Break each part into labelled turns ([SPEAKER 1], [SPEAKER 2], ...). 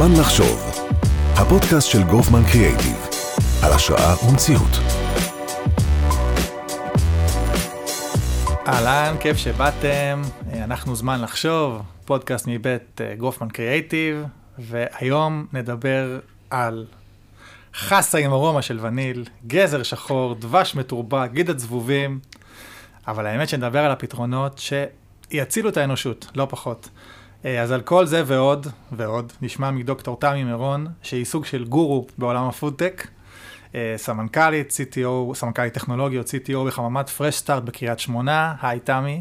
[SPEAKER 1] זמן לחשוב, הפודקאסט של גופמן קריאייטיב, על השראה ומציאות.
[SPEAKER 2] אהלן, כיף שבאתם, אנחנו זמן לחשוב, פודקאסט מבית אה, גופמן קריאייטיב, והיום נדבר על חסה עם ארומה של וניל, גזר שחור, דבש מתורבק, גיד הצבובים, אבל האמת שנדבר על הפתרונות שיצילו את האנושות, לא פחות. אה, אז על כל זה ועוד, ועוד, נשמע מדוקטור תמי מירון, שהיא סוג של גורו בעולם הפודטק, אה, סמנכ"לית, CTO, סמנכ"לית טכנולוגיות, CTO בחממת פרש סטארט בקריית שמונה. היי תמי.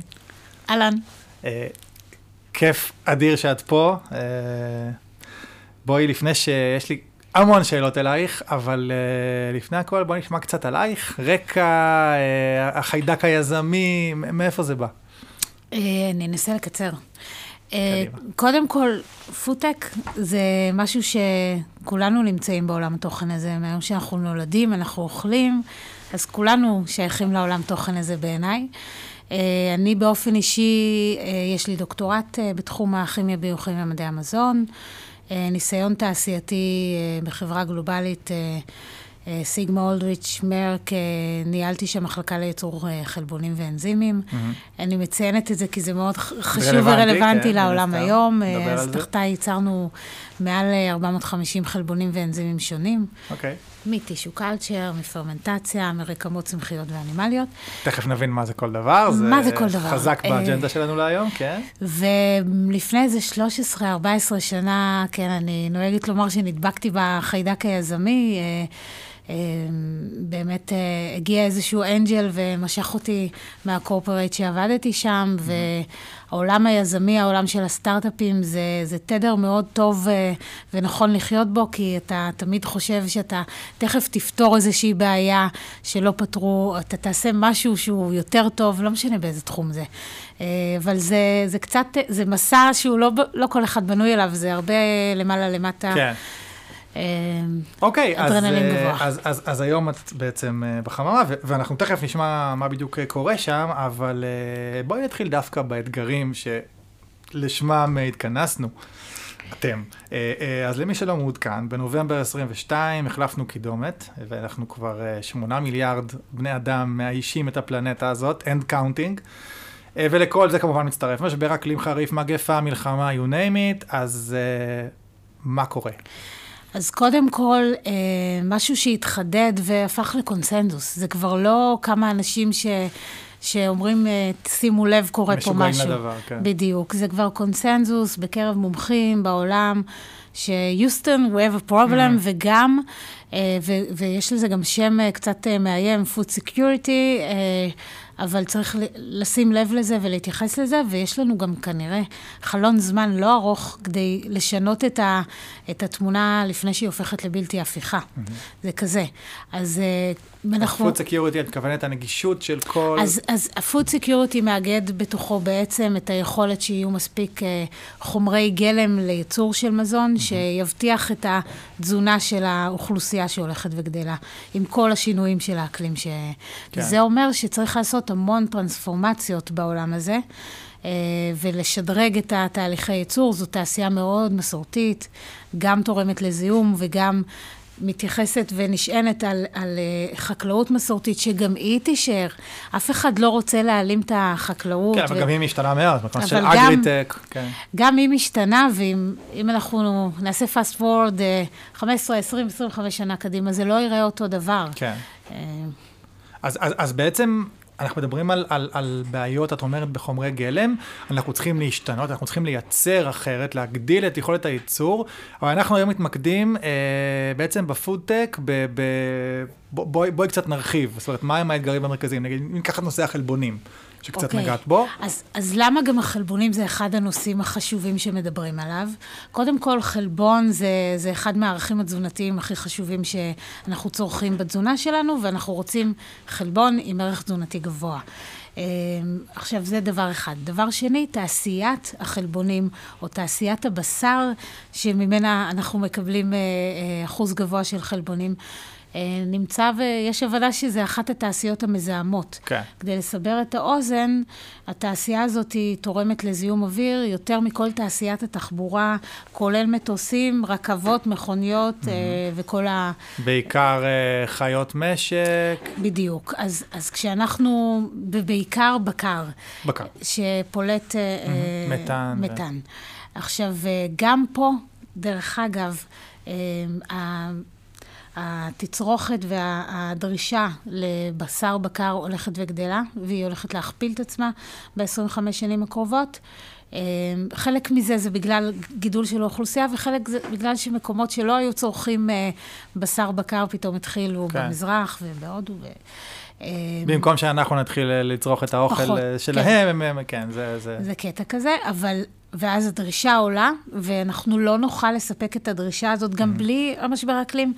[SPEAKER 3] אהלן.
[SPEAKER 2] אה, כיף אדיר שאת פה. בואי, לפני שיש לי המון שאלות אלייך, אבל uh, לפני הכל בואי נשמע קצת עלייך. רקע, uh, החיידק היזמי, מאיפה זה בא?
[SPEAKER 3] אני אנסה לקצר. קודם כל, פודטק זה משהו שכולנו נמצאים בעולם התוכן הזה. מהיום שאנחנו נולדים, אנחנו אוכלים, אז כולנו שייכים לעולם תוכן הזה בעיניי. אני באופן אישי, יש לי דוקטורט בתחום הכימיה, ביוכימיה ומדעי המזון. ניסיון תעשייתי בחברה גלובלית. סיגמה אולדריץ' מרק, ניהלתי שם מחלקה לייצור חלבונים ואנזימים. Mm-hmm. אני מציינת את זה כי זה מאוד חשוב ורלוונטי כן, לעולם היום. אז תחתיי ייצרנו מעל 450 חלבונים ואנזימים שונים.
[SPEAKER 2] אוקיי. Okay.
[SPEAKER 3] מטישו קלצ'ר, מפרמנטציה, מרקמות צמחיות ואנימליות.
[SPEAKER 2] תכף נבין מה זה כל דבר.
[SPEAKER 3] מה זה, זה כל דבר.
[SPEAKER 2] חזק באג'נדה שלנו להיום, כן.
[SPEAKER 3] ולפני איזה 13-14 שנה, כן, אני נוהגת לומר שנדבקתי בחיידק היזמי. אמ, באמת אה, הגיע איזשהו אנג'ל ומשך אותי מהקורפרט שעבדתי שם, mm-hmm. והעולם היזמי, העולם של הסטארט-אפים, זה, זה תדר מאוד טוב אה, ונכון לחיות בו, כי אתה תמיד חושב שאתה תכף תפתור איזושהי בעיה שלא פתרו, אתה תעשה משהו שהוא יותר טוב, לא משנה באיזה תחום זה. אה, אבל זה, זה קצת, זה מסע שהוא לא, לא כל אחד בנוי אליו, זה הרבה למעלה למטה.
[SPEAKER 2] כן. אוקיי, אז, אה, אז, אז, אז היום את בעצם אה, בחממה, ואנחנו תכף נשמע מה בדיוק קורה שם, אבל אה, בואי נתחיל דווקא באתגרים שלשמם התכנסנו. אתם. אז למי שלא מעודכן, בנובמבר 22 החלפנו קידומת, ואנחנו כבר 8 מיליארד בני אדם מאיישים את הפלנטה הזאת, end counting. ולכל זה כמובן מצטרף משבר אקלים חריף, מגפה, מלחמה, you name it, אז מה קורה?
[SPEAKER 3] אז קודם כל, אה, משהו שהתחדד והפך לקונסנזוס. זה כבר לא כמה אנשים ש... שאומרים, אה, שימו לב, קורה פה משהו.
[SPEAKER 2] משוגעים לדבר, כן.
[SPEAKER 3] בדיוק. זה כבר קונסנזוס בקרב מומחים בעולם, שיוסטון, we have a problem, mm. וגם, אה, ו- ויש לזה גם שם קצת מאיים, food security, אבל צריך לשים לב לזה ולהתייחס לזה, ויש לנו גם כנראה חלון זמן לא ארוך כדי לשנות את, ה, את התמונה לפני שהיא הופכת לבלתי הפיכה. Mm-hmm. זה כזה. אז
[SPEAKER 2] uh, אנחנו... ה-food security, את מתכוונת הנגישות של כל...
[SPEAKER 3] אז, אז ה-food security מאגד בתוכו בעצם את היכולת שיהיו מספיק uh, חומרי גלם לייצור של מזון, mm-hmm. שיבטיח את התזונה של האוכלוסייה שהולכת וגדלה, עם כל השינויים של האקלים. ש... כן. זה אומר שצריך לעשות המון טרנספורמציות בעולם הזה, אה, ולשדרג את התהליכי ייצור. זו תעשייה מאוד מסורתית, גם תורמת לזיהום וגם מתייחסת ונשענת על, על אה, חקלאות מסורתית, שגם היא תישאר. אף אחד לא רוצה להעלים את החקלאות.
[SPEAKER 2] כן, ו... אבל גם היא משתנה מאוד, מקום של אגריטק. כן.
[SPEAKER 3] גם היא משתנה, ואם אנחנו נעשה fast forward 15, 20, 25 שנה קדימה, זה לא ייראה אותו דבר.
[SPEAKER 2] כן. אה, אז, אז, אז בעצם אנחנו מדברים על, על, על בעיות, את אומרת, בחומרי גלם, אנחנו צריכים להשתנות, אנחנו צריכים לייצר אחרת, להגדיל את יכולת הייצור, אבל אנחנו היום מתמקדים אה, בעצם בפודטק, ב, ב, בואי בוא קצת נרחיב, זאת אומרת, מהם האתגרים המרכזיים, נגיד, אם ניקח את נושא החלבונים. שקצת okay. אוקיי. נגעת בו.
[SPEAKER 3] אז, אז למה גם החלבונים זה אחד הנושאים החשובים שמדברים עליו? קודם כל, חלבון זה, זה אחד מהערכים התזונתיים הכי חשובים שאנחנו צורכים בתזונה שלנו, ואנחנו רוצים חלבון עם ערך תזונתי גבוה. אמ, עכשיו, זה דבר אחד. דבר שני, תעשיית החלבונים, או תעשיית הבשר, שממנה אנחנו מקבלים אה, אה, אחוז גבוה של חלבונים, אה, נמצא ויש הבנה שזה אחת התעשיות המזהמות.
[SPEAKER 2] כן.
[SPEAKER 3] כדי לסבר את האוזן, התעשייה הזאת היא תורמת לזיהום אוויר יותר מכל תעשיית התחבורה, כולל מטוסים, רכבות, מכוניות mm-hmm. וכל ה...
[SPEAKER 2] בעיקר אה, חיות משק.
[SPEAKER 3] בדיוק. אז, אז כשאנחנו, ובעיקר בקר.
[SPEAKER 2] בקר.
[SPEAKER 3] שפולט
[SPEAKER 2] mm-hmm. מתאן.
[SPEAKER 3] מתאן. ו... עכשיו, גם פה, דרך אגב, התצרוכת והדרישה לבשר בקר הולכת וגדלה, והיא הולכת להכפיל את עצמה ב-25 שנים הקרובות. חלק מזה זה בגלל גידול של האוכלוסייה, וחלק זה בגלל שמקומות שלא היו צורכים אה, בשר בקר פתאום התחילו כן. במזרח ובהודו. ו...
[SPEAKER 2] במקום שאנחנו נתחיל לצרוך את האוכל פחות, שלהם, כן. הם, הם, כן, זה, זה...
[SPEAKER 3] זה קטע כזה, אבל ואז הדרישה עולה, ואנחנו לא נוכל לספק את הדרישה הזאת גם mm-hmm. בלי המשבר האקלים.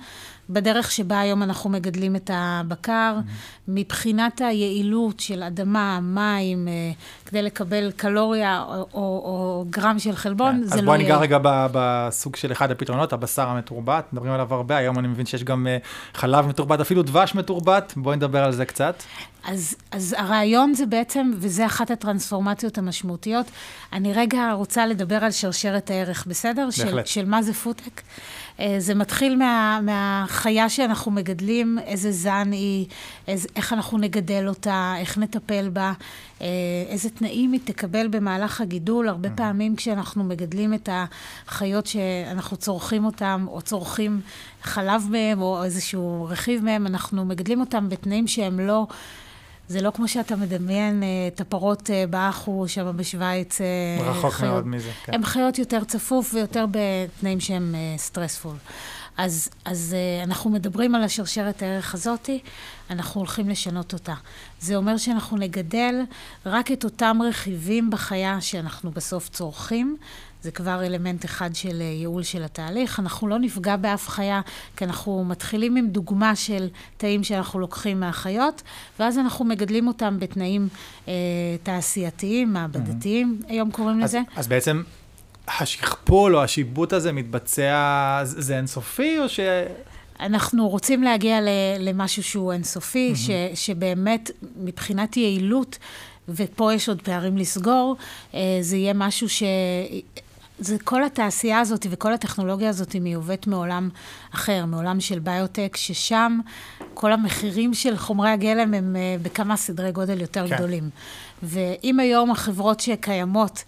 [SPEAKER 3] בדרך שבה היום אנחנו מגדלים את הבקר, mm-hmm. מבחינת היעילות של אדמה, מים, אה, כדי לקבל קלוריה או, או, או גרם של חלבון,
[SPEAKER 2] כן. זה לא יהיה. אז בואי ניגע רגע בסוג של אחד הפתרונות, הבשר המתורבת, מדברים עליו הרבה, היום אני מבין שיש גם אה, חלב מתורבת, אפילו דבש מתורבת, בואי נדבר על זה קצת.
[SPEAKER 3] אז, אז הרעיון זה בעצם, וזה אחת הטרנספורמציות המשמעותיות, אני רגע רוצה לדבר על שרשרת הערך, בסדר?
[SPEAKER 2] בהחלט.
[SPEAKER 3] של, של מה זה פודטק. אה, זה מתחיל מה, מהחיה שאנחנו מגדלים, איזה זן היא, איזה, איך אנחנו נגדל אותה, איך נטפל בה, אה, איזה תנאים היא תקבל במהלך הגידול. הרבה mm-hmm. פעמים כשאנחנו מגדלים את החיות שאנחנו צורכים אותן, או צורכים חלב מהם, או איזשהו רכיב מהם, אנחנו מגדלים אותם בתנאים שהם לא... זה לא כמו שאתה מדמיין אה, את הפרות אה, באחו שם בשוויץ. אה,
[SPEAKER 2] רחוק חיות, מאוד מזה, כן.
[SPEAKER 3] הן חיות יותר צפוף ויותר בתנאים שהם סטרספול. אז, אז אנחנו מדברים על השרשרת הערך הזאתי, אנחנו הולכים לשנות אותה. זה אומר שאנחנו נגדל רק את אותם רכיבים בחיה שאנחנו בסוף צורכים, זה כבר אלמנט אחד של אה, ייעול של התהליך. אנחנו לא נפגע באף חיה, כי אנחנו מתחילים עם דוגמה של תאים שאנחנו לוקחים מהחיות, ואז אנחנו מגדלים אותם בתנאים אה, תעשייתיים, מעבדתיים, mm-hmm. היום קוראים
[SPEAKER 2] אז,
[SPEAKER 3] לזה.
[SPEAKER 2] אז בעצם השכפול או השיבוט הזה מתבצע, זה אינסופי או ש...
[SPEAKER 3] אנחנו רוצים להגיע למשהו שהוא אינסופי, mm-hmm. ש, שבאמת מבחינת יעילות, ופה יש עוד פערים לסגור, אה, זה יהיה משהו ש... זה כל התעשייה הזאת וכל הטכנולוגיה הזאת מיובאת מעולם אחר, מעולם של ביוטק, ששם כל המחירים של חומרי הגלם הם uh, בכמה סדרי גודל יותר כן. גדולים. ואם היום החברות שקיימות,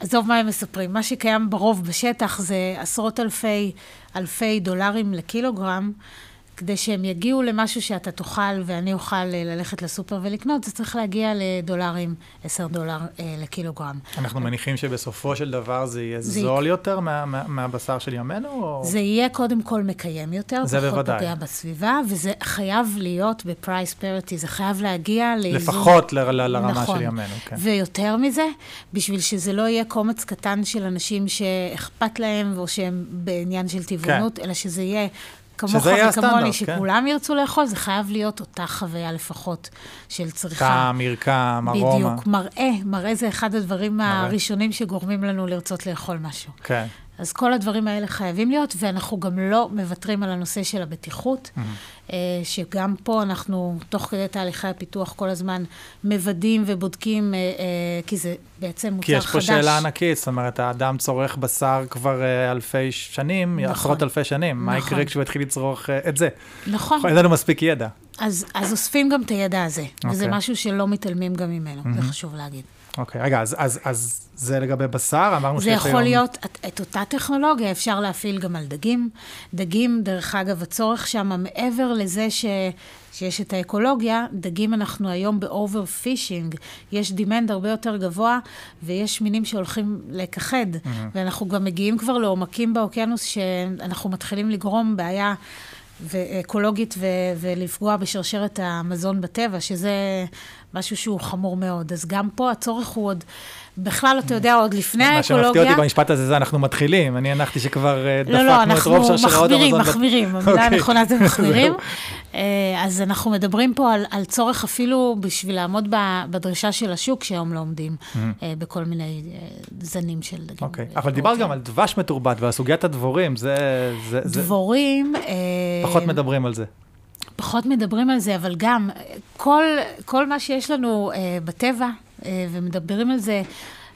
[SPEAKER 3] עזוב מה הם מספרים, מה שקיים ברוב בשטח זה עשרות אלפי, אלפי דולרים לקילוגרם, כדי שהם יגיעו למשהו שאתה תוכל ואני אוכל אה, ללכת לסופר ולקנות, זה צריך להגיע לדולרים, 10 דולר אה, לקילוגרם.
[SPEAKER 2] אנחנו מניחים שבסופו של דבר זה יהיה זה זול י... יותר מה, מה, מהבשר של ימינו? או...
[SPEAKER 3] זה יהיה קודם כל מקיים יותר,
[SPEAKER 2] זה פחות בוודאי.
[SPEAKER 3] פוגע בסביבה, וזה חייב להיות בפרייס פריטי, זה חייב להגיע לאיזון...
[SPEAKER 2] לפחות ל, ל, לרמה
[SPEAKER 3] נכון.
[SPEAKER 2] של ימינו, כן.
[SPEAKER 3] ויותר מזה, בשביל שזה לא יהיה קומץ קטן של אנשים שאכפת להם, או שהם בעניין של טבעונות, כן. אלא שזה יהיה כמוך וכמוני, כן. שכולם כן. ירצו לאכול, זה חייב להיות אותה חוויה לפחות של צריכה.
[SPEAKER 2] טעם, מרקם, ארומה.
[SPEAKER 3] בדיוק, מראה, מראה זה אחד הדברים מראה. הראשונים שגורמים לנו לרצות לאכול משהו.
[SPEAKER 2] כן.
[SPEAKER 3] אז כל הדברים האלה חייבים להיות, ואנחנו גם לא מוותרים על הנושא של הבטיחות, mm-hmm. שגם פה אנחנו, תוך כדי תהליכי הפיתוח, כל הזמן מוודאים ובודקים, אה, כי זה בעצם מוצר חדש.
[SPEAKER 2] כי יש פה חדש. שאלה ענקית, זאת אומרת, האדם צורך בשר כבר אלפי שנים, נכון. עשרות אלפי שנים. נכון. מה יקרה כשהוא יתחיל לצרוך את זה?
[SPEAKER 3] נכון.
[SPEAKER 2] אין לנו מספיק ידע.
[SPEAKER 3] אז, אז אוספים גם את הידע הזה, okay. וזה אוקיי. משהו שלא מתעלמים גם ממנו, mm-hmm. זה חשוב להגיד.
[SPEAKER 2] אוקיי, okay, רגע, אז, אז, אז זה לגבי בשר, אמרנו
[SPEAKER 3] שיש היום... זה יכול להיות, את, את אותה טכנולוגיה אפשר להפעיל גם על דגים. דגים, דרך אגב, הצורך שם, מעבר לזה ש, שיש את האקולוגיה, דגים אנחנו היום ב over fishing, יש demand הרבה יותר גבוה, ויש מינים שהולכים להיכחד, mm-hmm. ואנחנו גם מגיעים כבר לעומקים באוקיינוס, שאנחנו מתחילים לגרום בעיה... ואקולוגית ו- ולפגוע בשרשרת המזון בטבע, שזה משהו שהוא חמור מאוד. אז גם פה הצורך הוא עוד, בכלל, אתה יודע, עוד לפני האקולוגיה...
[SPEAKER 2] מה שמפתיע אותי במשפט הזה, זה אנחנו מתחילים. אני הנחתי שכבר אה,
[SPEAKER 3] לא, לא,
[SPEAKER 2] דפקנו את רוב שרשראות
[SPEAKER 3] המזון. לא, לא, אנחנו מחמירים, מחמירים, המילה
[SPEAKER 2] אוקיי.
[SPEAKER 3] הנכונה זה מחמירים. אה, אז אנחנו מדברים פה על, על צורך אפילו בשביל לעמוד בדרישה של השוק, שהיום לא עומדים אה, בכל מיני זנים של דגים.
[SPEAKER 2] אוקיי, אבל דיברת גם על דבש מתורבת ועל סוגיית הדבורים, זה... זה-
[SPEAKER 3] דבורים...
[SPEAKER 2] פחות מדברים על זה.
[SPEAKER 3] פחות מדברים על זה, אבל גם כל, כל מה שיש לנו אה, בטבע, ומדברים על זה,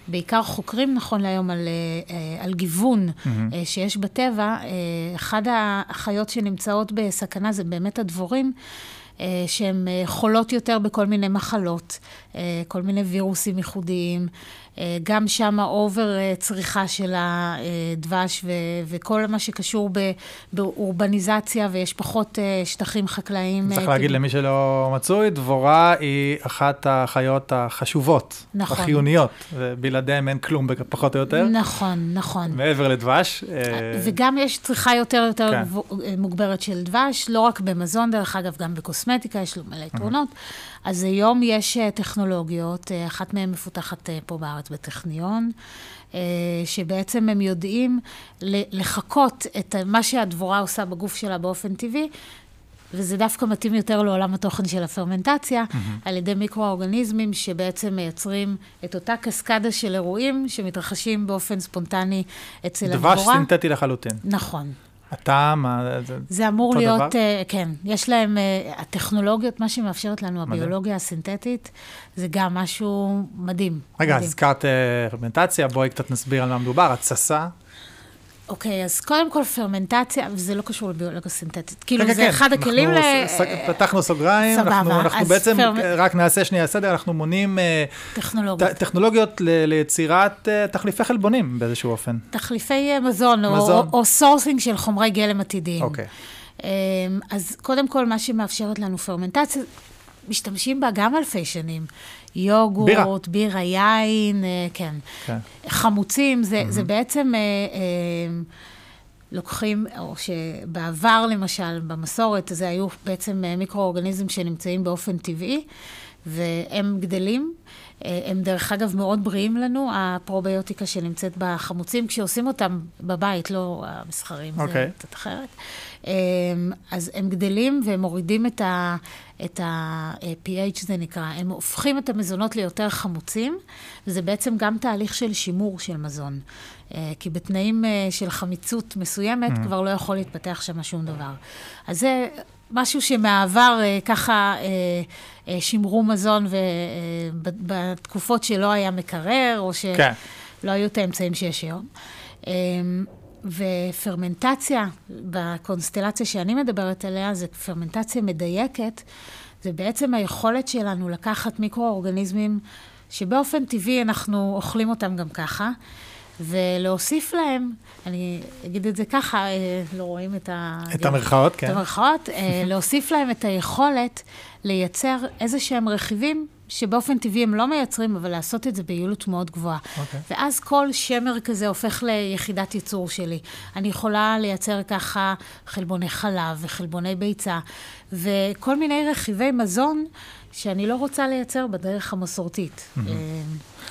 [SPEAKER 3] בעיקר חוקרים נכון להיום על, אה, אה, על גיוון אה, שיש בטבע, אה, אחד החיות שנמצאות בסכנה זה באמת הדבורים. אה, שהן אה, חולות יותר בכל מיני מחלות, אה, כל מיני וירוסים ייחודיים. אה, גם שם אובר אה, צריכה של הדבש ו- וכל מה שקשור ב- באורבניזציה, ויש פחות אה, שטחים חקלאיים.
[SPEAKER 2] צריך להגיד למי שלא מצוי, דבורה היא אחת החיות החשובות,
[SPEAKER 3] נכון.
[SPEAKER 2] החיוניות, ובלעדיהם אין כלום פחות או יותר,
[SPEAKER 3] נכון, נכון.
[SPEAKER 2] מעבר לדבש.
[SPEAKER 3] וגם יש צריכה יותר יותר
[SPEAKER 2] כן.
[SPEAKER 3] מוגברת של דבש, לא רק במזון, דרך אגב, גם בקוסמטיקה, יש לו מלא יתרונות. אז היום יש אה, טכנולוגיות, אה, אחת מהן מפותחת אה, פה בארץ בטכניון, שבעצם הם יודעים לחקות את מה שהדבורה עושה בגוף שלה באופן טבעי. וזה דווקא מתאים יותר לעולם התוכן של הפרמנטציה, mm-hmm. על ידי מיקרואורגניזמים שבעצם מייצרים את אותה קסקדה של אירועים שמתרחשים באופן ספונטני אצל הדבורה.
[SPEAKER 2] דבש סינתטי לחלוטין.
[SPEAKER 3] נכון.
[SPEAKER 2] הטעם, זה-
[SPEAKER 3] זה אמור להיות,
[SPEAKER 2] דבר?
[SPEAKER 3] uh, כן, יש להם, uh, הטכנולוגיות, מה שמאפשרת לנו
[SPEAKER 2] מדהים.
[SPEAKER 3] הביולוגיה הסינתטית, זה גם משהו מדהים.
[SPEAKER 2] רגע. הזכרת אה, פרמנטציה, בואי קצת נסביר על מה מדובר, התססה.
[SPEAKER 3] אוקיי, אז קודם כל פרמנטציה, וזה לא קשור לביולוגיה סינתטית. כאילו,
[SPEAKER 2] כן,
[SPEAKER 3] זה
[SPEAKER 2] כן,
[SPEAKER 3] אחד
[SPEAKER 2] אנחנו
[SPEAKER 3] הכלים ל...
[SPEAKER 2] פתחנו סוגריים,
[SPEAKER 3] סבבה,
[SPEAKER 2] אנחנו- בעצם,
[SPEAKER 3] פרמ-
[SPEAKER 2] רק נעשה שנייה סדר, אנחנו מונים אה,
[SPEAKER 3] טכנולוגיות.
[SPEAKER 2] טכנולוגיות ל- ליצירת אה, תחליפי חלבונים באיזשהו אופן.
[SPEAKER 3] תחליפי אה, מזון, או-
[SPEAKER 2] מזון.
[SPEAKER 3] או, או sourcing של חומרי גלם עתידיים.
[SPEAKER 2] אוקיי.
[SPEAKER 3] אמ, אז קודם כל, מה שמאפשרת לנו פרמנטציה, משתמשים בה גם אלפי שנים. יוגורט, בירה, יין, אה, כן.
[SPEAKER 2] כן.
[SPEAKER 3] חמוצים, זה, זה בעצם... אה, אה, לוקחים, או שבעבר למשל, במסורת, זה היו בעצם אה, מיקרואורגניזם שנמצאים באופן טבעי, והם גדלים. אה, הם דרך אגב מאוד בריאים לנו, הפרוביוטיקה שנמצאת בחמוצים, כשעושים אותם בבית, לא המסחרים,
[SPEAKER 2] אוקיי.
[SPEAKER 3] זה קצת אחרת. אה, אז הם גדלים והם מורידים את ה... את ה-pH זה נקרא, הם הופכים את המזונות ליותר חמוצים, וזה בעצם גם תהליך של שימור של מזון. אה, כי בתנאים אה, של חמיצות מסוימת כבר לא יכול להתפתח שם שום דבר. אז זה משהו שמעבר אה, ככה אה, אה, שימרו מזון ובתקופות שלא היה מקרר, או שלא
[SPEAKER 2] כן.
[SPEAKER 3] היו את האמצעים שיש היום. ופרמנטציה, בקונסטלציה שאני מדברת עליה, זה פרמנטציה מדייקת, זה בעצם היכולת שלנו לקחת מיקרואורגניזמים שבאופן טבעי אנחנו אוכלים אותם גם ככה, ולהוסיף להם, אני אגיד את זה ככה, אה, לא רואים את ה...
[SPEAKER 2] את המרכאות, כן.
[SPEAKER 3] את המרכאות, אה, להוסיף להם את היכולת לייצר איזה שהם רכיבים שבאופן טבעי הם לא מייצרים, אבל לעשות את זה ביעילות מאוד גבוהה.
[SPEAKER 2] אוקיי.
[SPEAKER 3] ואז כל שמר כזה הופך ליחידת ייצור שלי. אני יכולה לייצר ככה חלבוני חלב וחלבוני ביצה, וכל מיני רכיבי מזון שאני לא רוצה לייצר בדרך המסורתית. אה,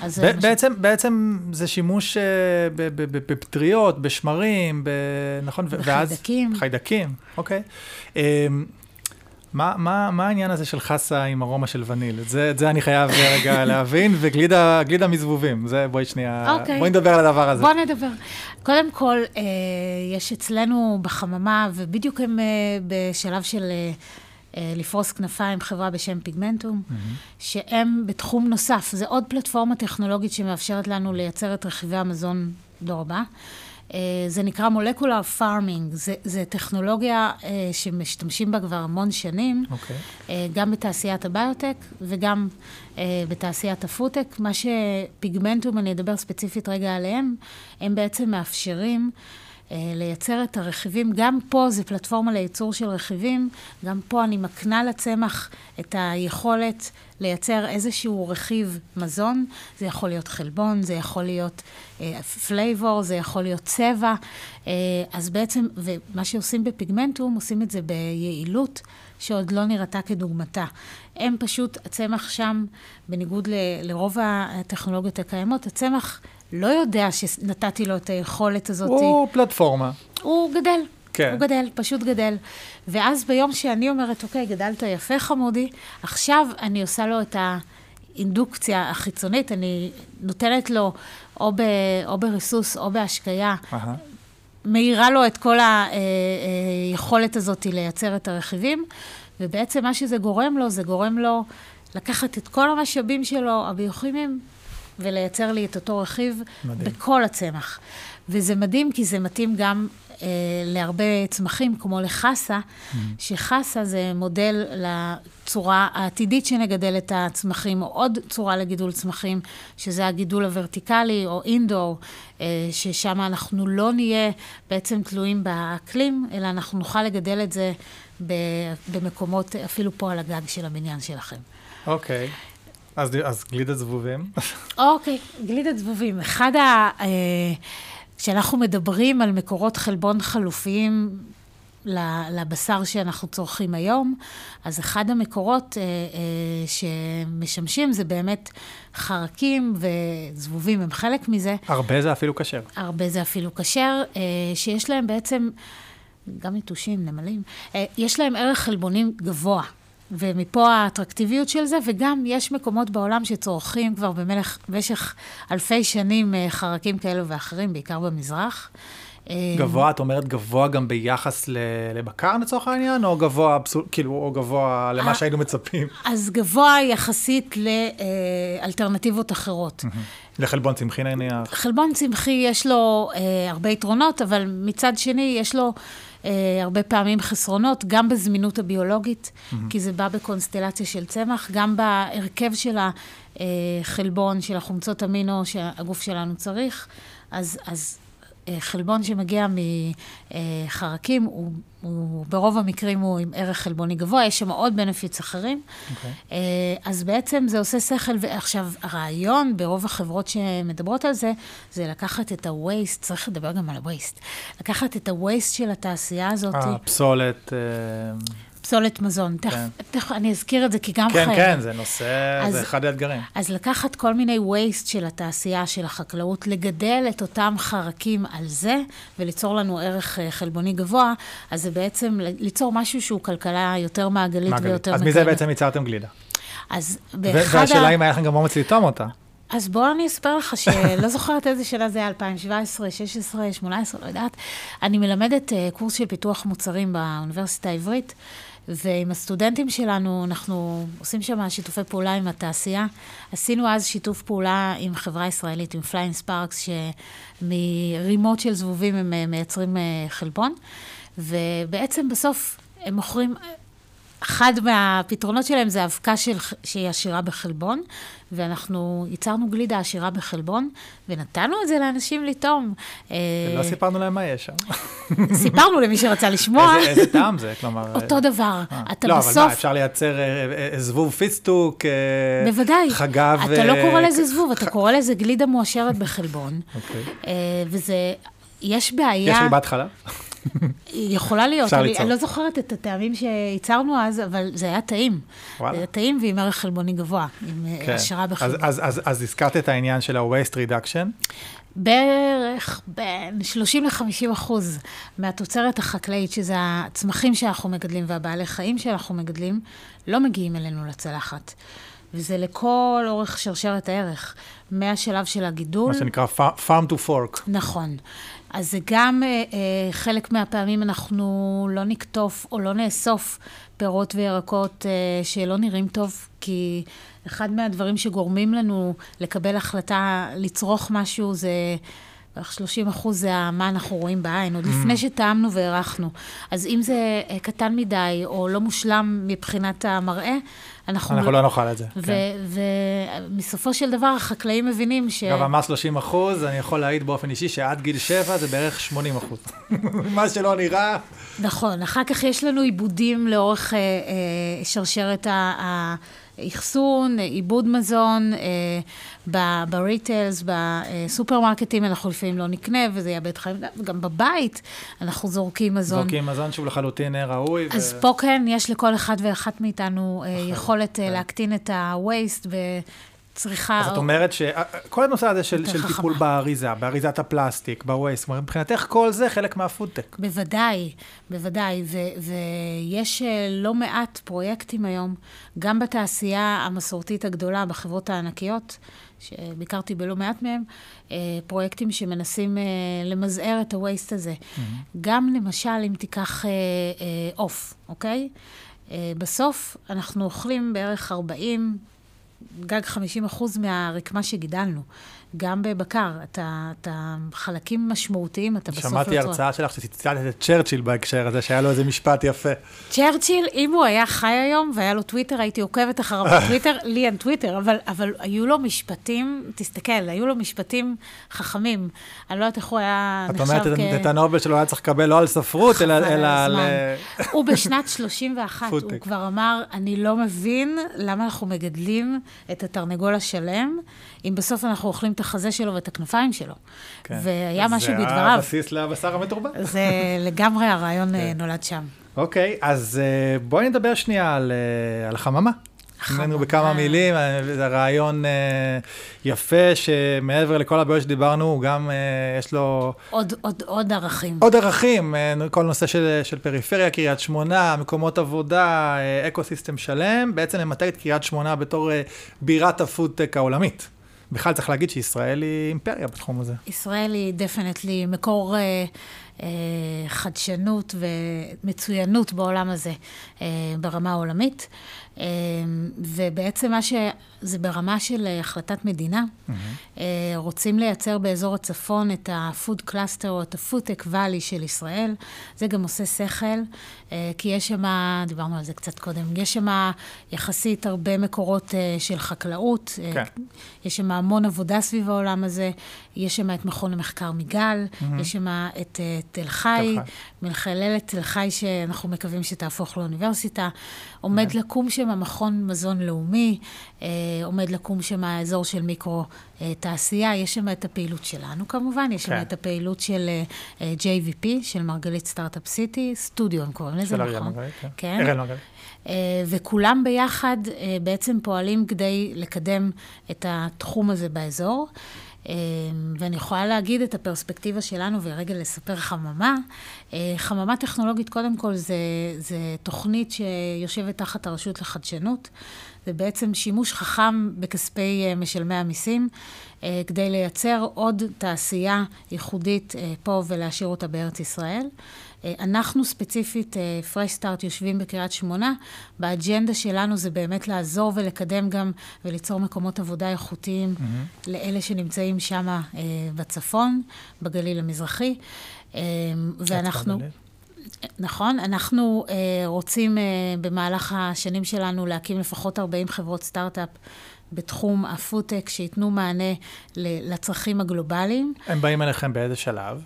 [SPEAKER 3] אז מה ש-
[SPEAKER 2] בעצם, בעצם זה שימוש אה, ב- ב- ב- בפטריות, בשמרים, ב- נכון? ו- ואז-
[SPEAKER 3] בחיידקים.
[SPEAKER 2] חיידקים, אוקיי. אה, מה, מה, מה העניין הזה של חסה עם ארומה של וניל? את זה, את זה אני חייב רגע להבין, וגלידה גלידה מזבובים. זה, בואי שנייה,
[SPEAKER 3] אוקיי.
[SPEAKER 2] בואי נדבר על הדבר הזה.
[SPEAKER 3] בוא נדבר. קודם כל, אה, יש אצלנו בחממה, ובדיוק הם אה, בשלב של אה, אה, לפרוס כנפיים, חברה בשם פיגמנטום, שהם בתחום נוסף. זה עוד פלטפורמה טכנולוגית שמאפשרת לנו לייצר את רכיבי המזון דור הבא. אה, זה נקרא molecular farming, זה, זה טכנולוגיה אה, שמשתמשים בה כבר המון שנים.
[SPEAKER 2] אוקיי.
[SPEAKER 3] אה, גם בתעשיית הביוטק וגם בתעשיית הפודטק. מה שפיגמנטום, אני אדבר ספציפית רגע עליהם, הם בעצם מאפשרים לייצר את הרכיבים. גם פה זה פלטפורמה לייצור של רכיבים, גם פה אני מקנה לצמח את היכולת לייצר איזשהו רכיב מזון. זה יכול להיות חלבון, זה יכול להיות flavor, uh, זה יכול להיות צבע. Uh, אז בעצם, ומה שעושים בפיגמנטום, עושים את זה ביעילות שעוד לא נראתה כדוגמתה. הם פשוט, הצמח שם, בניגוד ל, לרוב הטכנולוגיות הקיימות, הצמח לא יודע שנתתי לו את היכולת הזאת.
[SPEAKER 2] הוא פלטפורמה.
[SPEAKER 3] הוא גדל. כן. הוא גדל, פשוט גדל. ואז ביום שאני אומרת, אוקיי, גדלת יפה חמודי, עכשיו אני עושה לו את האינדוקציה החיצונית, אני נותנת לו או, ב, או בריסוס או בהשקיה, uh-huh. מאירה לו את כל היכולת הזאת לייצר את הרכיבים, ובעצם מה שזה גורם לו, זה גורם לו לקחת את כל המשאבים שלו, הביוכימיים, ולייצר לי את אותו רכיב מדהים. בכל הצמח. וזה מדהים, כי זה מתאים גם אה, להרבה צמחים, כמו לחסה, mm. שחסה זה מודל לצורה העתידית שנגדל את הצמחים, או עוד צורה לגידול צמחים, שזה הגידול הוורטיקלי, או אינדור, אה, ששם אנחנו לא נהיה בעצם תלויים באקלים, אלא אנחנו נוכל לגדל את זה במקומות, אפילו פה על הגג של הבניין שלכם.
[SPEAKER 2] אוקיי. Okay. אז, אז גלידת זבובים.
[SPEAKER 3] אוקיי, okay, גלידת זבובים. אחד ה... אה, כשאנחנו מדברים על מקורות חלבון חלופיים לבשר שאנחנו צורכים היום, אז אחד המקורות אה, אה, שמשמשים זה באמת חרקים וזבובים הם חלק מזה.
[SPEAKER 2] הרבה זה אפילו כשר.
[SPEAKER 3] הרבה זה אפילו כשר, אה, שיש להם בעצם, גם יתושים, נמלים, אה, יש להם ערך חלבונים גבוה. ומפה האטרקטיביות של זה, וגם יש מקומות בעולם שצורכים כבר במלך, במשך אלפי שנים אה, חרקים כאלו ואחרים, בעיקר במזרח.
[SPEAKER 2] אה, גבוה, את אומרת גבוה גם ביחס לבקר לצורך העניין, או גבוה, כאילו, או גבוה למה אה, שהיינו מצפים?
[SPEAKER 3] אז גבוה יחסית לאלטרנטיבות אחרות.
[SPEAKER 2] לחלבון צמחי נניח?
[SPEAKER 3] חלבון צמחי יש לו הרבה יתרונות, אבל מצד שני יש לו... אה, הרבה פעמים חסרונות, גם בזמינות הביולוגית, mm-hmm. כי זה בא בקונסטלציה של צמח, גם בהרכב של החלבון, של החומצות אמינו שהגוף שלנו צריך. אז, אז אה, חלבון שמגיע מחרקים, הוא, הוא ברוב המקרים הוא עם ערך חלבוני גבוה, יש שם עוד בנפיץ אחרים. Okay. אוקיי. אה, אז בעצם זה עושה שכל, ועכשיו הרעיון ברוב החברות שמדברות על זה, זה לקחת את ה-waste, צריך לדבר גם על ה-waste, לקחת את ה-waste של התעשייה הזאת.
[SPEAKER 2] הפסולת.
[SPEAKER 3] פסולת מזון. כן. תכף, תכף אני אזכיר את זה, כי גם
[SPEAKER 2] כן, חייב. כן, כן, זה נושא, אז, זה אחד האתגרים.
[SPEAKER 3] אז לקחת כל מיני waste של התעשייה, של החקלאות, לגדל את אותם חרקים על זה, וליצור לנו ערך אה, חלבוני גבוה, אז זה בעצם ליצור משהו שהוא כלכלה יותר מעגלית, מעגלית. ויותר.
[SPEAKER 2] אז מזה בעצם ייצרתם גלידה.
[SPEAKER 3] אז
[SPEAKER 2] באחד ה... והשאלה אם היה לכם גם אומץ לטעום אותה.
[SPEAKER 3] אז בואו אני אספר לך שלא זוכרת איזה שנה זה היה, 2017, 16, 18, לא יודעת. אני מלמדת uh, קורס של פיתוח מוצרים באוניברסיטה העברית, ועם הסטודנטים שלנו, אנחנו עושים שם שיתופי פעולה עם התעשייה. עשינו אז שיתוף פעולה עם חברה ישראלית, עם Flying Spark, שמרימות של זבובים הם אה, מייצרים אה, חלבון, ובעצם בסוף הם מוכרים אחד מהפתרונות שלהם זה אבקה של, שהיא עשירה בחלבון, ואנחנו ייצרנו גלידה עשירה בחלבון, ונתנו את זה לאנשים לטעום.
[SPEAKER 2] אה, סיפרנו להם מה יש שם.
[SPEAKER 3] סיפרנו למי שרצה לשמוע.
[SPEAKER 2] איזה, איזה טעם זה, כלומר...
[SPEAKER 3] אותו דבר.
[SPEAKER 2] אה. אתה לא, בסוף... לא, אבל מה, אפשר לייצר אה, זבוב פיסטוק,
[SPEAKER 3] בוודאי.
[SPEAKER 2] חגב...
[SPEAKER 3] אתה לא קורא לזה זבוב, אתה קורא לזה גלידה מועשרת בחלבון. אוקיי. וזה... יש בעיה...
[SPEAKER 2] יש ריבת חלב?
[SPEAKER 3] יכולה להיות, אני, אני לא זוכרת את הטעמים שייצרנו אז, אבל זה היה טעים. וואלה. זה היה טעים ועם ערך חלבוני גבוה, עם אה, כן. השערה בחלבון.
[SPEAKER 2] אז, אז, אז, אז הזכרת את העניין של ה-waste reduction.
[SPEAKER 3] בערך בין 30 ל-50 אחוז מהתוצרת החקלאית, שזה הצמחים שאנחנו מגדלים והבעלי חיים שאנחנו מגדלים, לא מגיעים אלינו לצלחת. וזה לכל אורך שרשרת הערך, מהשלב של הגידול.
[SPEAKER 2] מה שנקרא farm to fork.
[SPEAKER 3] נכון. אז זה גם אה, אה, חלק מהפעמים אנחנו לא נקטוף או לא נאסוף פירות וירקות אה, שלא נראים טוב, כי אחד מהדברים שגורמים לנו לקבל החלטה לצרוך משהו זה בערך 30 אחוז זה מה אנחנו רואים בעין, עוד לפני שטעמנו והערכנו. אז אם זה אה, קטן מדי או לא מושלם מבחינת המראה, אנחנו...
[SPEAKER 2] אנחנו לא נאכל את זה. כן.
[SPEAKER 3] ומסופו של דבר, החקלאים מבינים ש...
[SPEAKER 2] אגב, המס 30 אחוז, אני יכול להעיד באופן אישי שעד גיל 7 זה בערך 80 אחוז. מה שלא נראה.
[SPEAKER 3] נכון, אחר כך יש לנו עיבודים לאורך אה, אה, שרשרת ה- האחסון, עיבוד מזון, אה, בריטלס, בסופרמרקטים אנחנו לפעמים לא נקנה וזה יאבד חיים, גם בבית אנחנו זורקים מזון.
[SPEAKER 2] זורקים מזון שהוא לחלוטין אה, ראוי.
[SPEAKER 3] אז
[SPEAKER 2] ו-
[SPEAKER 3] פה כן, יש לכל אחד ואחת מאיתנו אה, יכולת אה,
[SPEAKER 2] כן.
[SPEAKER 3] להקטין את ה-waste וצריכה...
[SPEAKER 2] אז את אומרת שכל הנושא הזה של, של
[SPEAKER 3] חכמה.
[SPEAKER 2] טיפול באריזה, באריזת הפלסטיק, בווייסט, כלומר, מבחינתך כל זה חלק מהפודטק.
[SPEAKER 3] בוודאי, בוודאי, ו- ויש אה, לא מעט פרויקטים היום, גם בתעשייה המסורתית הגדולה, בחברות הענקיות, שביקרתי בלא מעט מהם, אה, פרויקטים שמנסים אה, למזער את הווייסט הזה. גם למשל, אם תיקח אה, אה, עוף, אוקיי? אה, בסוף אנחנו אוכלים בערך 40, גג 50 אחוז מהרקמה שגידלנו. גם בבקר, אתה, אתה חלקים משמעותיים, אתה בסוף
[SPEAKER 2] שמעתי
[SPEAKER 3] יוצר.
[SPEAKER 2] הרצאה שלך שציטטת את צ'רצ'יל בהקשר הזה, שהיה לו איזה משפט יפה.
[SPEAKER 3] צ'רצ'יל, אם הוא היה חי היום והיה לו טוויטר, הייתי עוקבת אחריו בטוויטר, לי אין טוויטר, אבל, אבל היו לו משפטים, תסתכל, היו לו משפטים חכמים. אני לא יודעת איך הוא היה נחשב
[SPEAKER 2] אומרת את את הנובל שלו היה צריך לקבל לא על ספרות, אלא
[SPEAKER 3] חבל
[SPEAKER 2] אלא
[SPEAKER 3] על
[SPEAKER 2] על...
[SPEAKER 3] הזמן. הוא בשנת 31, הוא. כבר אמר, אני לא מבין למה אנחנו מגדלים את התרנגול השלם, אם בסוף אנחנו אוכלים את החזה שלו ואת הכנפיים שלו.
[SPEAKER 2] כן.
[SPEAKER 3] והיה משהו
[SPEAKER 2] זה
[SPEAKER 3] בדבריו.
[SPEAKER 2] הבסיס לבשר המתורבת.
[SPEAKER 3] זה לגמרי הרעיון
[SPEAKER 2] כן.
[SPEAKER 3] אה, נולד שם.
[SPEAKER 2] אוקיי, אז אה, בואי נדבר שנייה על, אה, על החממה. ממנו בכמה מילים, זה רעיון אה, יפה, שמעבר לכל הבעיות שדיברנו, הוא גם, אה, יש לו
[SPEAKER 3] עוד, עוד, עוד ערכים.
[SPEAKER 2] עוד ערכים, אה, כל נושא של, של פריפריה, קריית שמונה, מקומות עבודה, ecosystem שלם, בעצם ממתג את קריית שמונה בתור בירת הפודטק העולמית. בכלל צריך להגיד שישראל היא אימפריה בתחום הזה.
[SPEAKER 3] ישראל היא definitely מקור חדשנות ומצוינות בעולם הזה אה, ברמה העולמית. אה, ובעצם מה ש... זה ברמה של אה, החלטת מדינה. אה, רוצים לייצר באזור הצפון את ה-food cluster או את ה-foodtech valley של ישראל. זה גם עושה שכל, אה, כי יש שם, דיברנו על זה קצת קודם, יש שם יחסית הרבה מקורות אה, של חקלאות. אה,
[SPEAKER 2] כן.
[SPEAKER 3] יש שם המון עבודה סביב העולם הזה. יש שם את מכון המחקר מיגל, יש שם את אה, תל חי. מכללת תל חי שאנחנו מקווים שתהפוך לאוניברסיטה. עומד לקום שם מכון מזון לאומי, אה, עומד לקום שם האזור של מיקרו אה, תעשייה, יש שם את הפעילות שלנו כמובן, יש שם
[SPEAKER 2] כן.
[SPEAKER 3] את הפעילות של אה, אה, JVP, של מרגלית סטארט-אפ סיטי, סטודיו הם קוראים לזה,
[SPEAKER 2] של
[SPEAKER 3] נכון?
[SPEAKER 2] כן.
[SPEAKER 3] כן.
[SPEAKER 2] אראל מרגלית.
[SPEAKER 3] אה, וכולם ביחד אה, בעצם פועלים כדי לקדם את התחום הזה באזור. אה, ואני יכולה להגיד את הפרספקטיבה שלנו ורגע לספר חממה. אה, חממה טכנולוגית, קודם כל, זה, זה תוכנית שיושבת תחת הרשות לחדשנות. זה בעצם שימוש חכם בכספי אה, משלמי המיסים, אה, כדי לייצר עוד תעשייה ייחודית פה ולהשאיר אותה בארץ ישראל. אה, אנחנו ספציפית, פרש סטארט, יושבים בקריית שמונה. באג'נדה שלנו זה באמת לעזור ולקדם גם וליצור מקומות עבודה איכותיים לאלה שנמצאים שם אה, בצפון, בגליל המזרחי. אה, ואנחנו... נכון, אנחנו אה, רוצים אה, במהלך השנים שלנו להקים לפחות 40 חברות סטארט-אפ בתחום הפודטק שייתנו מענה לצרכים הגלובליים.
[SPEAKER 2] הם באים אליכם באיזה שלב?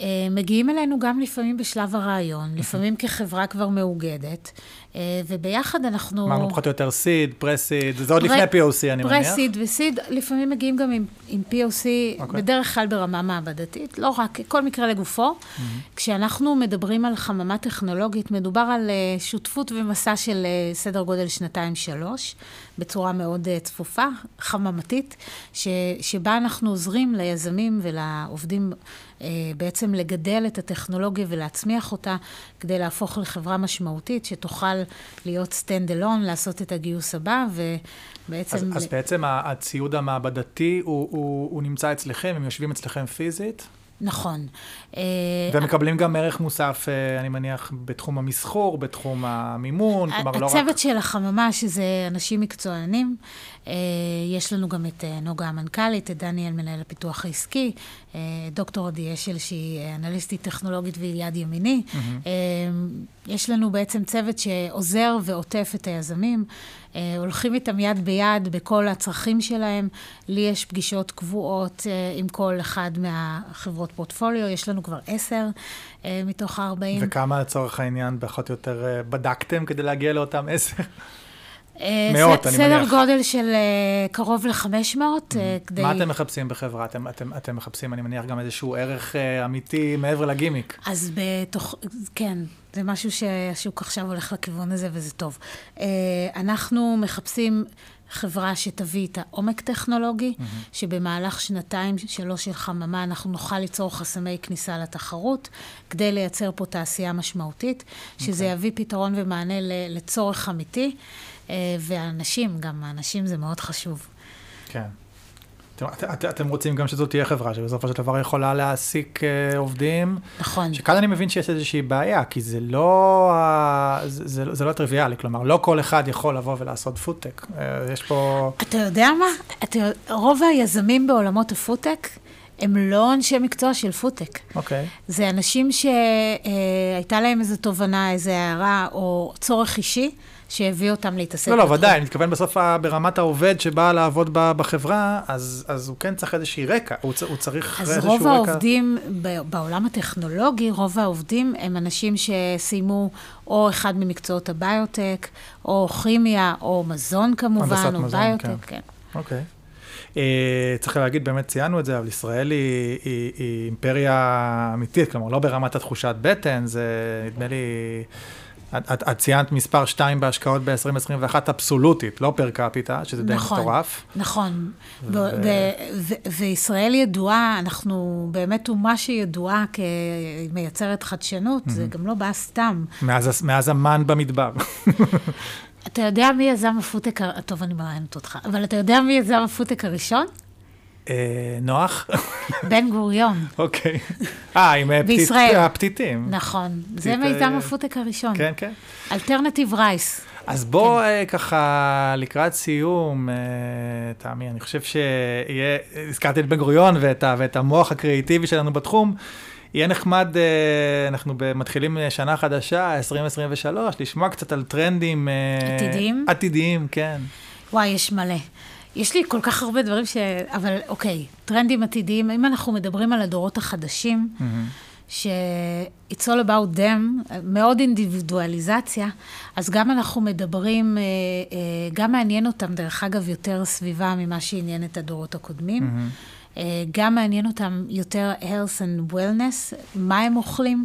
[SPEAKER 3] אה, מגיעים אלינו גם לפעמים בשלב הרעיון, לפעמים כחברה כבר מאוגדת, אה, וביחד אנחנו...
[SPEAKER 2] אמרנו פחות או יותר סיד, פרסיד, זה עוד לפני POC אני מניח.
[SPEAKER 3] פרסיד וסיד, לפעמים מגיעים גם עם, עם POC,
[SPEAKER 2] אוקיי.
[SPEAKER 3] בדרך כלל ברמה מעבדתית, לא רק, כל מקרה לגופו. Mm-hmm. כשאנחנו מדברים על חממה טכנולוגית, מדובר על uh, שותפות ומסע של סדר גודל שנתיים-שלוש, בצורה מאוד uh, צפופה, חממתית, ש, שבה אנחנו עוזרים ליזמים ולעובדים uh, בעצם לגדל את הטכנולוגיה ולהצמיח אותה, כדי להפוך לחברה משמעותית, שתוכל להיות stand alone, לעשות את הגיוס הבא, ובעצם...
[SPEAKER 2] אז, אז בעצם הציוד המעבדתי הוא, הוא, הוא נמצא אצלכם, הם יושבים אצלכם פיזית?
[SPEAKER 3] נכון.
[SPEAKER 2] ומקבלים גם ערך מוסף, אני מניח, בתחום המסחור, בתחום המימון, כלומר לא רק...
[SPEAKER 3] הצוות של החממה, שזה אנשים מקצוענים, יש לנו גם את נוגה המנכ"לית, את דניאל, מנהל הפיתוח העסקי, דוקטור עדי אשל, שהיא אנליסטית טכנולוגית והיא יד ימיני. Mm-hmm. יש לנו בעצם צוות שעוזר ועוטף את היזמים. הולכים איתם יד ביד בכל הצרכים שלהם. לי יש פגישות קבועות עם כל אחד מהחברות פורטפוליו, יש לנו כבר עשר מתוך ה-40.
[SPEAKER 2] וכמה לצורך העניין, פחות או יותר, בדקתם כדי להגיע לאותם עשר? מאות, אני
[SPEAKER 3] מניח. סדר גודל של קרוב ל-500.
[SPEAKER 2] כדי... מה אתם מחפשים בחברה? אתם, אתם, אתם מחפשים, אני מניח, גם איזשהו ערך אמיתי מעבר לגימיק.
[SPEAKER 3] אז בתוך, כן, זה משהו שהשוק עכשיו הולך לכיוון הזה וזה טוב. אנחנו מחפשים חברה שתביא את העומק טכנולוגי, mm-hmm. שבמהלך שנתיים, שלוש של חממה, אנחנו נוכל ליצור חסמי כניסה לתחרות, כדי לייצר פה תעשייה משמעותית, שזה okay. אוקיי. יביא פתרון ומענה לצורך אמיתי. והאנשים, גם האנשים זה מאוד חשוב.
[SPEAKER 2] כן. אתם, את, אתם רוצים גם שזאת תהיה חברה שבסופו של דבר יכולה להעסיק uh, עובדים.
[SPEAKER 3] נכון.
[SPEAKER 2] שכאן אני מבין שיש איזושהי בעיה, כי זה לא, זה, זה, זה לא טריוויאלי, כלומר, לא כל אחד יכול לבוא ולעשות פודטק. Uh, יש פה...
[SPEAKER 3] אתה יודע מה? אתה, רוב היזמים בעולמות הפודטק, הם לא אנשי מקצוע של פודטק.
[SPEAKER 2] אוקיי. Okay.
[SPEAKER 3] זה אנשים שהייתה להם איזו תובנה, איזו הארה או צורך אישי. שהביא אותם להתעסק
[SPEAKER 2] לא, לא, ודאי, אני מתכוון בסוף ברמת העובד שבא לעבוד בחברה, אז, אז הוא כן צריך איזושהי רקע, הוא, הוא צריך איזשהו רקע.
[SPEAKER 3] אז רוב העובדים בעולם הטכנולוגי, רוב העובדים הם אנשים שסיימו או אחד ממקצועות הביוטק, או כימיה, או מזון כמובן, או מזון, ביוטק, כן. כן.
[SPEAKER 2] אוקיי. Uh, צריך להגיד, באמת ציינו את זה, אבל ישראל היא, היא, היא אימפריה אמיתית, כלומר, לא ברמת התחושת בטן, זה נדמה לי... את, את, את ציינת מספר 2 בהשקעות ב-2021 אבסולוטית, לא per capita, שזה די
[SPEAKER 3] נכון,
[SPEAKER 2] מטורף.
[SPEAKER 3] נכון, ו... וישראל ידועה, אנחנו באמת אומה שידועה כמייצרת חדשנות, mm-hmm. זה גם לא בא סתם.
[SPEAKER 2] מאז, מאז המן במדבר.
[SPEAKER 3] אתה יודע מי יזם הפודטק, טוב, אני מראיינת אותך, אבל אתה יודע מי יזם הפודטק הראשון?
[SPEAKER 2] אה, נוח?
[SPEAKER 3] בן גוריון.
[SPEAKER 2] אוקיי. אה, עם הפתיתים.
[SPEAKER 3] נכון. זה מיזם הפודטק הראשון.
[SPEAKER 2] כן, כן.
[SPEAKER 3] alternative rice.
[SPEAKER 2] אז בוא כן. ככה, לקראת סיום, תמי, אני חושב שיהיה, הזכרתי את בן גוריון ואת, ואת המוח הקריאיטיבי שלנו בתחום, יהיה נחמד, אנחנו מתחילים שנה חדשה, 2023, לשמוע קצת על טרנדים...
[SPEAKER 3] עתידיים?
[SPEAKER 2] עתידיים, כן.
[SPEAKER 3] וואי, יש מלא. יש לי כל כך הרבה דברים ש... אבל אוקיי, טרנדים עתידיים, אם אנחנו מדברים על הדורות החדשים, mm-hmm. ש-it's all about them, מאוד אינדיבידואליזציה, אז גם אנחנו מדברים, אה, אה, גם מעניין אותם, דרך אגב, יותר סביבה ממה שעניין את הדורות הקודמים. Mm-hmm. גם מעניין אותם יותר health and wellness, מה הם אוכלים,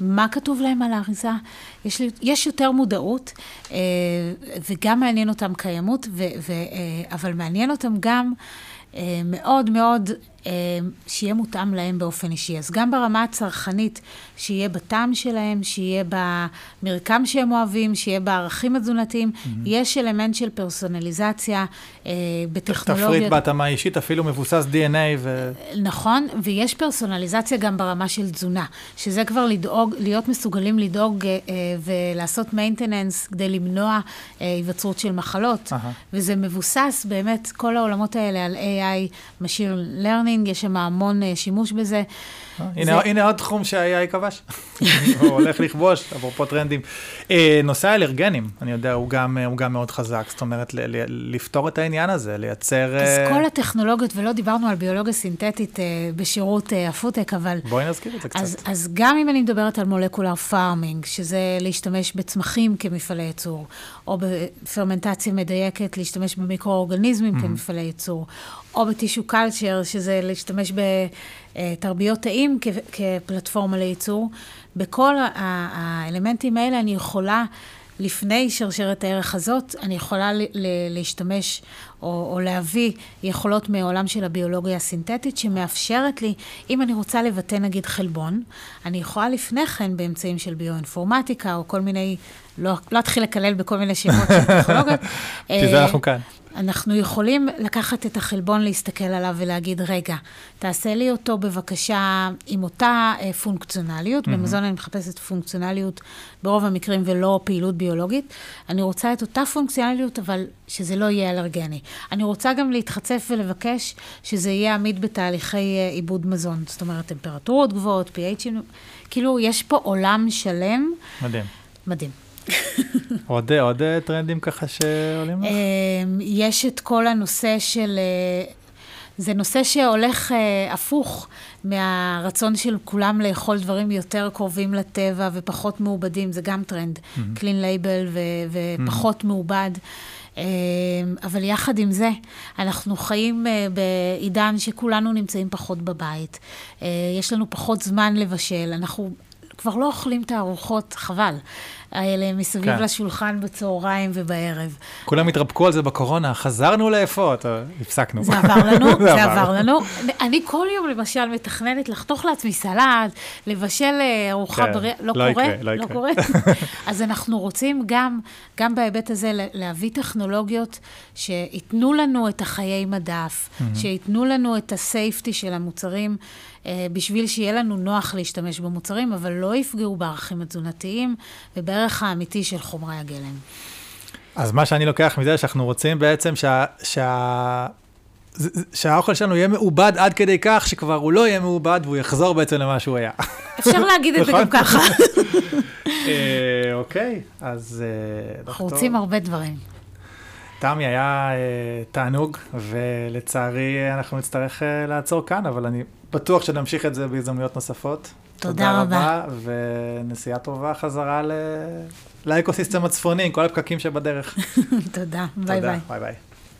[SPEAKER 3] מה כתוב להם על האריזה. יש, יש יותר מודעות, וגם מעניין אותם קיימות, ו, ו, אבל מעניין אותם גם מאוד מאוד שיהיה מותאם להם באופן אישי. אז גם ברמה הצרכנית, שיהיה בטעם שלהם, שיהיה במרקם שהם אוהבים, שיהיה בערכים התזונתיים. Mm-hmm. יש אלמנט של פרסונליזציה אה, בטכנולוגיה.
[SPEAKER 2] תפריט בהתאמה אישית, אפילו מבוסס DNA ו...
[SPEAKER 3] נכון, ויש פרסונליזציה גם ברמה של תזונה, שזה כבר לדאוג, להיות מסוגלים לדאוג אה, ולעשות maintenance כדי למנוע אה, היווצרות של מחלות. Uh-huh. וזה מבוסס באמת, כל העולמות האלה על AI, Machine Learning. Learning, יש שם המון אה, שימוש בזה.
[SPEAKER 2] אה, הנה, עוד תחום שה-AI כבש, הוא הולך לכבוש, אפרופו טרנדים. אה, נושא האלרגנים, אני יודע, הוא גם, גם מאוד חזק, זאת אומרת, לפתור את העניין הזה, לייצר...
[SPEAKER 3] אז כל הטכנולוגיות, ולא דיברנו על ביולוגיה סינתטית בשירות הפודטק, אבל...
[SPEAKER 2] בואי נזכיר את זה קצת.
[SPEAKER 3] אז, גם אם אני מדברת על molecular farming, שזה להשתמש בצמחים כמפעלי ייצור, או בפרמנטציה מדייקת, להשתמש במיקרואורגניזמים mm-hmm. כמפעלי ייצור, או ב tissue culture, שזה להשתמש בתרביות תאים כפלטפורמה לייצור. בכל האלמנטים האלה אני יכולה, לפני שרשרת הערך הזאת, אני יכולה להשתמש או, או להביא יכולות מעולם של הביולוגיה הסינתטית, שמאפשרת לי, אם אני רוצה לבטא נגיד חלבון, אני יכולה לפני כן באמצעים של ביואינפורמטיקה, או כל מיני, לא, לא אתחיל לקלל בכל מיני שמות של טכנולוגיות.
[SPEAKER 2] בשביל זה אנחנו כאן.
[SPEAKER 3] אנחנו יכולים לקחת את החלבון, להסתכל עליו ולהגיד, רגע, תעשה לי אותו בבקשה עם אותה אה, פונקציונליות. Mm-hmm. במזון אני מחפשת פונקציונליות ברוב המקרים ולא פעילות ביולוגית. אני רוצה את אותה פונקציונליות, אבל שזה לא יהיה אלרגני. אני רוצה גם להתחצף ולבקש שזה יהיה עמיד בתהליכי אה, עיבוד מזון. זאת אומרת, טמפרטורות גבוהות, pH, כאילו, יש פה עולם שלם.
[SPEAKER 2] מדהים.
[SPEAKER 3] מדהים.
[SPEAKER 2] עוד, עוד טרנדים ככה שעולים לך?
[SPEAKER 3] אמ, יש את כל הנושא של... אה, זה נושא שהולך אה, הפוך מהרצון של כולם לאכול דברים יותר קרובים לטבע ופחות מעובדים, זה גם טרנד, mm-hmm. clean label ו- ופחות mm-hmm. מעובד. אה, אבל יחד עם זה, אנחנו חיים אה, בעידן שכולנו נמצאים פחות בבית. אה, יש לנו פחות זמן לבשל, אנחנו כבר לא אוכלים את הארוחות, חבל. האלה מסביב כן. לשולחן בצהריים ובערב.
[SPEAKER 2] כולם התרפקו על זה בקורונה, חזרנו לאפות, הפסקנו.
[SPEAKER 3] זה עבר לנו, זה, עבר לנו. אני כל יום למשל מתכננת לחתוך לעצמי סלט, לבשל אה, ארוחה כן. בריאה, לא, לא קורה, יקרה, לא, לא. קורה. אז אנחנו רוצים גם, גם בהיבט הזה להביא טכנולוגיות שייתנו לנו את החיי מדף. שייתנו לנו את הסייפטי של המוצרים. אה, בשביל שיהיה לנו נוח להשתמש במוצרים, אבל לא יפגעו בערכים התזונתיים ובערך האמיתי של חומרי הגלם.
[SPEAKER 2] אז מה שאני לוקח מזה, שאנחנו רוצים בעצם שה... שה... שהאוכל שלנו יהיה מעובד עד כדי כך שכבר הוא לא יהיה מעובד והוא יחזור בעצם למה שהוא היה.
[SPEAKER 3] אפשר להגיד את זה גם נכון? ככה.
[SPEAKER 2] אה, אוקיי, אז...
[SPEAKER 3] אה, אנחנו רוצים הרבה דברים.
[SPEAKER 2] תמי, היה תענוג, ולצערי אנחנו נצטרך לעצור כאן, אבל אני בטוח שנמשיך את זה בהזדמנויות נוספות.
[SPEAKER 3] תודה, רבה.
[SPEAKER 2] רבה, ונסיעה טובה חזרה ל... לאקוסיסטם הצפוני, עם כל הפקקים שבדרך.
[SPEAKER 3] תודה, ביי ביי.
[SPEAKER 2] ביי ביי.